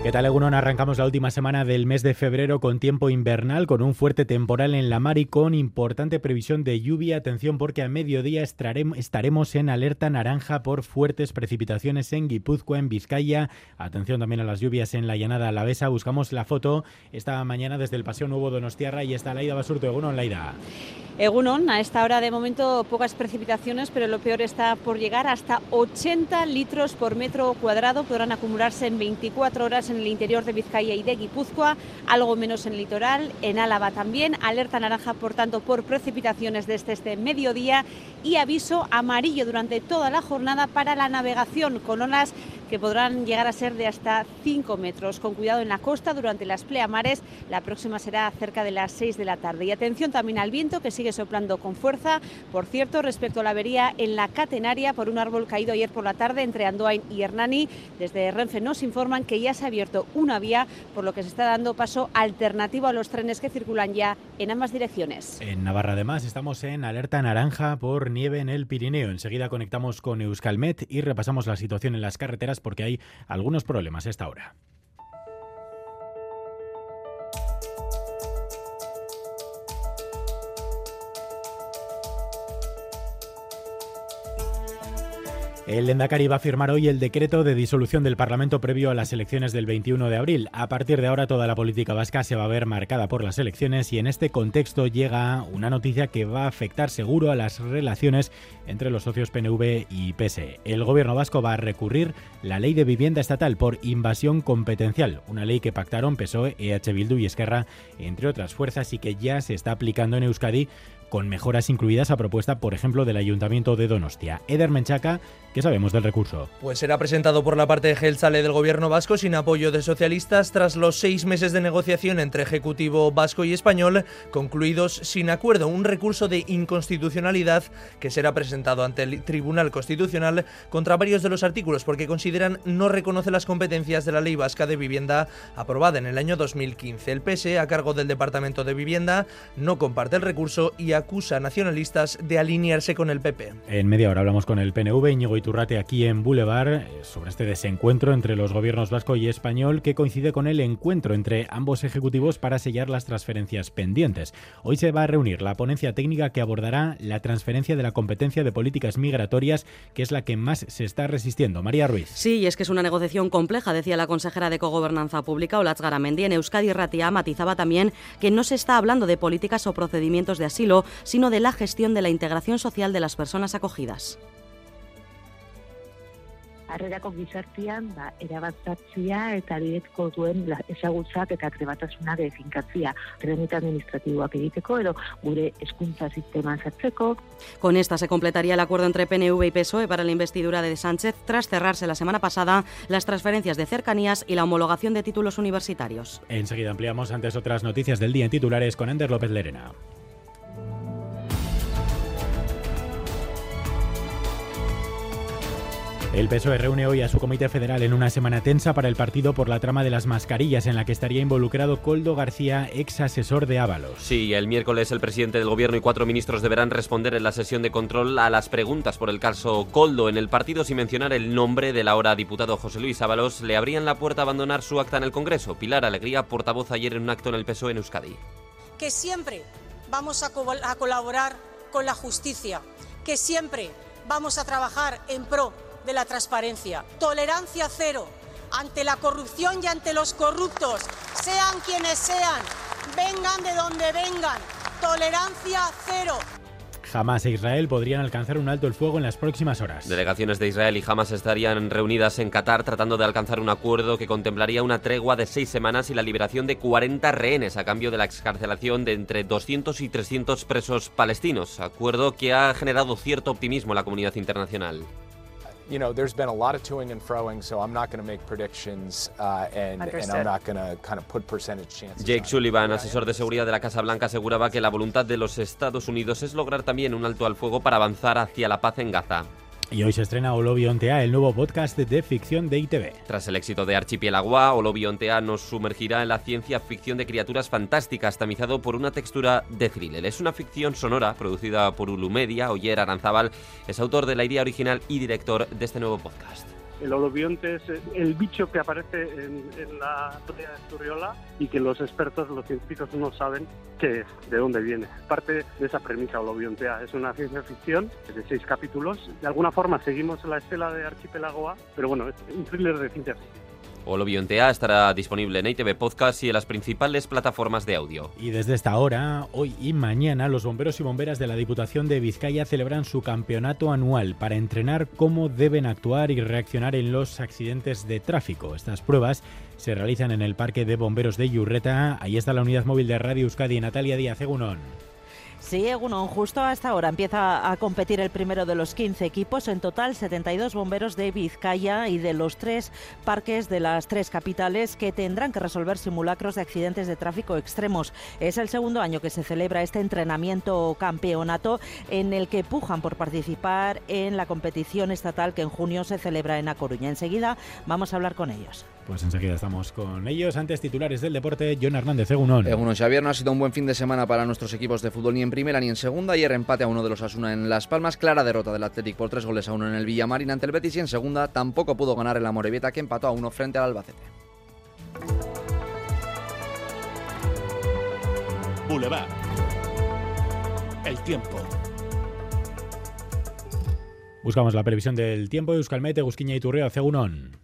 ¿Qué tal, Egunon? Arrancamos la última semana del mes de febrero con tiempo invernal, con un fuerte temporal en la mar y con importante previsión de lluvia. Atención porque a mediodía estaremos en alerta naranja por fuertes precipitaciones en Guipúzcoa, en Vizcaya. Atención también a las lluvias en la llanada alavesa. Buscamos la foto esta mañana desde el Paseo Nuevo Donostiarra y está Laida Basurto. Egunon, Laida. Egunon, a esta hora de momento pocas precipitaciones, pero lo peor está por llegar hasta 80 litros por metro cuadrado. Podrán acumularse en 24 horas en el interior de Vizcaya y de Guipúzcoa, algo menos en el litoral, en Álava también. Alerta naranja, por tanto, por precipitaciones desde este mediodía y aviso amarillo durante toda la jornada para la navegación con olas que podrán llegar a ser de hasta 5 metros. Con cuidado en la costa durante las pleamares, la próxima será cerca de las 6 de la tarde. Y atención también al viento que sigue soplando con fuerza. Por cierto, respecto a la avería en la catenaria por un árbol caído ayer por la tarde entre Andoain y Hernani, desde Renfe nos informan que ya se ha abierto una vía, por lo que se está dando paso alternativo a los trenes que circulan ya en ambas direcciones. En Navarra, además, estamos en alerta naranja por nieve en el Pirineo. Enseguida conectamos con Euskalmet y repasamos la situación en las carreteras porque hay algunos problemas a esta hora. El Lendakari va a firmar hoy el decreto de disolución del Parlamento previo a las elecciones del 21 de abril. A partir de ahora toda la política vasca se va a ver marcada por las elecciones y en este contexto llega una noticia que va a afectar seguro a las relaciones entre los socios PNV y PSE. El gobierno vasco va a recurrir la ley de vivienda estatal por invasión competencial, una ley que pactaron PSOE, EH Bildu y Esquerra, entre otras fuerzas y que ya se está aplicando en Euskadi con mejoras incluidas a propuesta, por ejemplo, del Ayuntamiento de Donostia. Eder Menchaca, ¿qué sabemos del recurso? Pues será presentado por la parte de Gelsale del gobierno vasco sin apoyo de socialistas tras los seis meses de negociación entre Ejecutivo vasco y español, concluidos sin acuerdo. Un recurso de inconstitucionalidad que será presentado ante el Tribunal Constitucional contra varios de los artículos porque consideran no reconoce las competencias de la Ley Vasca de Vivienda aprobada en el año 2015. El PSE, a cargo del Departamento de Vivienda, no comparte el recurso y acusa a nacionalistas de alinearse con el PP. En media hora hablamos con el PNV, Íñigo Iturrate, aquí en Boulevard, eh, sobre este desencuentro entre los gobiernos vasco y español que coincide con el encuentro entre ambos ejecutivos para sellar las transferencias pendientes. Hoy se va a reunir la ponencia técnica que abordará la transferencia de la competencia de políticas migratorias, que es la que más se está resistiendo. María Ruiz. Sí, y es que es una negociación compleja, decía la consejera de Cogobernanza Pública, Olatz Garamendi. En Euskadi Ratia matizaba también que no se está hablando de políticas o procedimientos de asilo, sino de la gestión de la integración social de las personas acogidas. Harrerako gizartian ba, erabatzatzia eta direkko duen ezagutzak eta trebatasuna finkatzia tramite administratiboak egiteko edo gure hezkuntza sistema sartzeko. Con esta se completaría el acuerdo entre PNV y PSOE para la investidura de Sánchez tras cerrarse la semana pasada las transferencias de cercanías y la homologación de títulos universitarios. Enseguida ampliamos antes otras noticias del día en titulares con Ender López Lerena. El PSOE reúne hoy a su comité federal en una semana tensa para el partido por la trama de las mascarillas en la que estaría involucrado Coldo García, ex asesor de Ábalos. Sí, el miércoles el presidente del gobierno y cuatro ministros deberán responder en la sesión de control a las preguntas por el caso Coldo. En el partido, sin mencionar el nombre del ahora diputado José Luis Ábalos, le abrían la puerta a abandonar su acta en el Congreso. Pilar Alegría, portavoz ayer en un acto en el PSOE en Euskadi. Que siempre vamos a, a colaborar con la justicia, que siempre vamos a trabajar en pro de la transparencia. Tolerancia cero ante la corrupción y ante los corruptos, sean quienes sean, vengan de donde vengan. Tolerancia cero. Hamas e Israel podrían alcanzar un alto el fuego en las próximas horas. Delegaciones de Israel y Hamas estarían reunidas en Qatar tratando de alcanzar un acuerdo que contemplaría una tregua de seis semanas y la liberación de 40 rehenes a cambio de la excarcelación de entre 200 y 300 presos palestinos. Acuerdo que ha generado cierto optimismo en la comunidad internacional. You know, there's been a lot of toing and froing, so I'm not going to make predictions uh, and, and, I'm not going to kind of put percentage chances. Jake Sullivan, asesor de seguridad de la Casa Blanca, aseguraba que la voluntad de los Estados Unidos es lograr también un alto al fuego para avanzar hacia la paz en Gaza. Y hoy se estrena Olobiontea, el nuevo podcast de ficción de ITV. Tras el éxito de Archipiélagoa, Olobiontea nos sumergirá en la ciencia ficción de criaturas fantásticas, tamizado por una textura de thriller. Es una ficción sonora producida por Ulu Media. Oyer Aranzábal es autor de la idea original y director de este nuevo podcast. El holobionte es el bicho que aparece en, la historia de Turriola y que los expertos, los científicos no saben qué es, de dónde viene. Parte de esa premisa holobiontea. Es una ciencia ficción de seis capítulos. De alguna forma seguimos la estela de Archipelagoa, pero bueno, es un thriller de ciencia ficción. Olobiontea estará disponible en ITV Podcast y en las principales plataformas de audio. Y desde esta hora, hoy y mañana, los bomberos y bomberas de la Diputación de Vizcaya celebran su campeonato anual para entrenar cómo deben actuar y reaccionar en los accidentes de tráfico. Estas pruebas se realizan en el Parque de Bomberos de Yurreta. Ahí está la unidad móvil de Radio Euskadi, Natalia Díaz Egunon. Sí, Egunon, justo hasta ahora empieza a competir el primero de los 15 equipos. En total, 72 bomberos de Vizcaya y de los tres parques de las tres capitales que tendrán que resolver simulacros de accidentes de tráfico extremos. Es el segundo año que se celebra este entrenamiento campeonato en el que pujan por participar en la competición estatal que en junio se celebra en A Coruña. Enseguida vamos a hablar con ellos. Pues enseguida estamos con ellos. Antes titulares del deporte, John Hernández, Egunon. Egunon, Xavier, no ha sido un buen fin de semana para nuestros equipos de fútbol ni en primera ni en segunda. Ayer empate a uno de los Asuna en Las Palmas. Clara derrota del Athletic por tres goles a uno en el Villamarín ante el Betis. Y en segunda tampoco pudo ganar el Amorebieta que empató a uno frente al Albacete. Boulevard. El tiempo. Buscamos la previsión del tiempo. Euskalmete, Gusquiña y Turreo, Cegunón.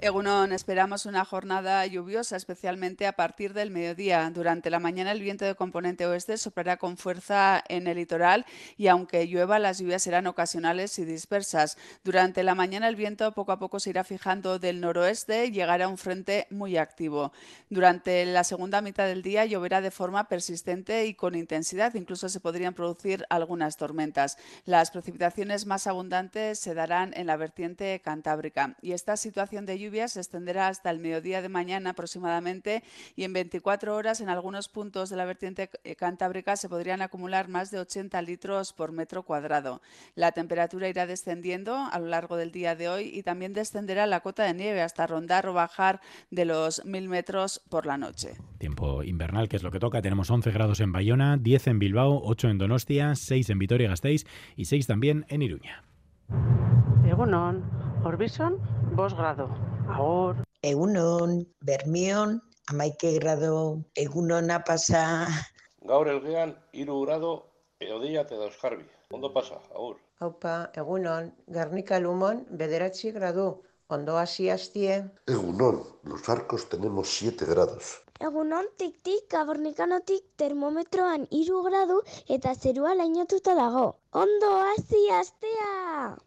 Egunon, esperamos una jornada lluviosa, especialmente a partir del mediodía. Durante la mañana el viento de componente oeste soplará con fuerza en el litoral y aunque llueva, las lluvias serán ocasionales y dispersas. Durante la mañana el viento poco a poco se irá fijando del noroeste y llegará un frente muy activo. Durante la segunda mitad del día lloverá de forma persistente y con intensidad, incluso se podrían producir algunas tormentas. Las precipitaciones más abundantes se darán en la vertiente cantábrica y esta situación de lluvia se extenderá hasta el mediodía de mañana aproximadamente y en 24 horas en algunos puntos de la vertiente eh, cantábrica se podrían acumular más de 80 litros por metro cuadrado. La temperatura irá descendiendo a lo largo del día de hoy y también descenderá la cota de nieve hasta rondar o bajar de los 1000 metros por la noche. Tiempo invernal, que es lo que toca. Tenemos 11 grados en Bayona, 10 en Bilbao, 8 en Donostia, 6 en Vitoria-Gasteiz y 6 también en Iruña. Egunon, Orbison, 2 grado. Agur. Egunon, Bermion, amaike grado, egunona pasa. Gaur elgean, iru grado, eodia te dauzkarbi. Ondo pasa, agur. Haupa, egunon, Garnika Lumon, bederatzi gradu. Ondo hasi hastie. Egunon, los arcos tenemos 7 grados. Egunon, tik-tik, gabornikanotik termometroan iru gradu eta zerua lainotuta dago. Ondo hasi hastea!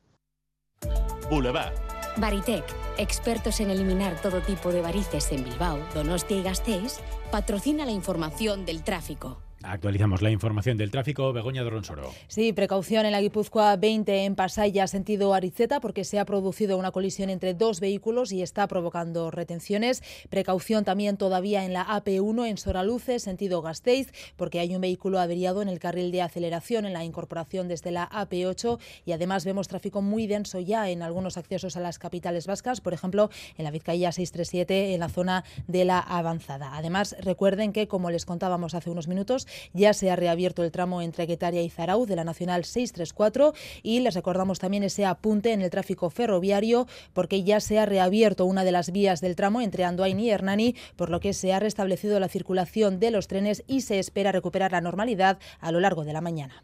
Boulevard. Baritec, expertos en eliminar todo tipo de varices en Bilbao, Donostia y Gasteiz, patrocina la información del tráfico. Actualizamos la información del tráfico. Begoña Doronsoro. Sí, precaución en la Guipúzcoa 20 en Pasaya, sentido Ariceta, porque se ha producido una colisión entre dos vehículos y está provocando retenciones. Precaución también todavía en la AP1 en Soraluce, sentido Gasteiz, porque hay un vehículo averiado en el carril de aceleración en la incorporación desde la AP8 y además vemos tráfico muy denso ya en algunos accesos a las capitales vascas, por ejemplo, en la Vizcaya 637 en la zona de la avanzada. Además, recuerden que, como les contábamos hace unos minutos, ya se ha reabierto el tramo entre Guetaria y Zarau de la Nacional 634 y les recordamos también ese apunte en el tráfico ferroviario porque ya se ha reabierto una de las vías del tramo entre Andoain y Hernani, por lo que se ha restablecido la circulación de los trenes y se espera recuperar la normalidad a lo largo de la mañana.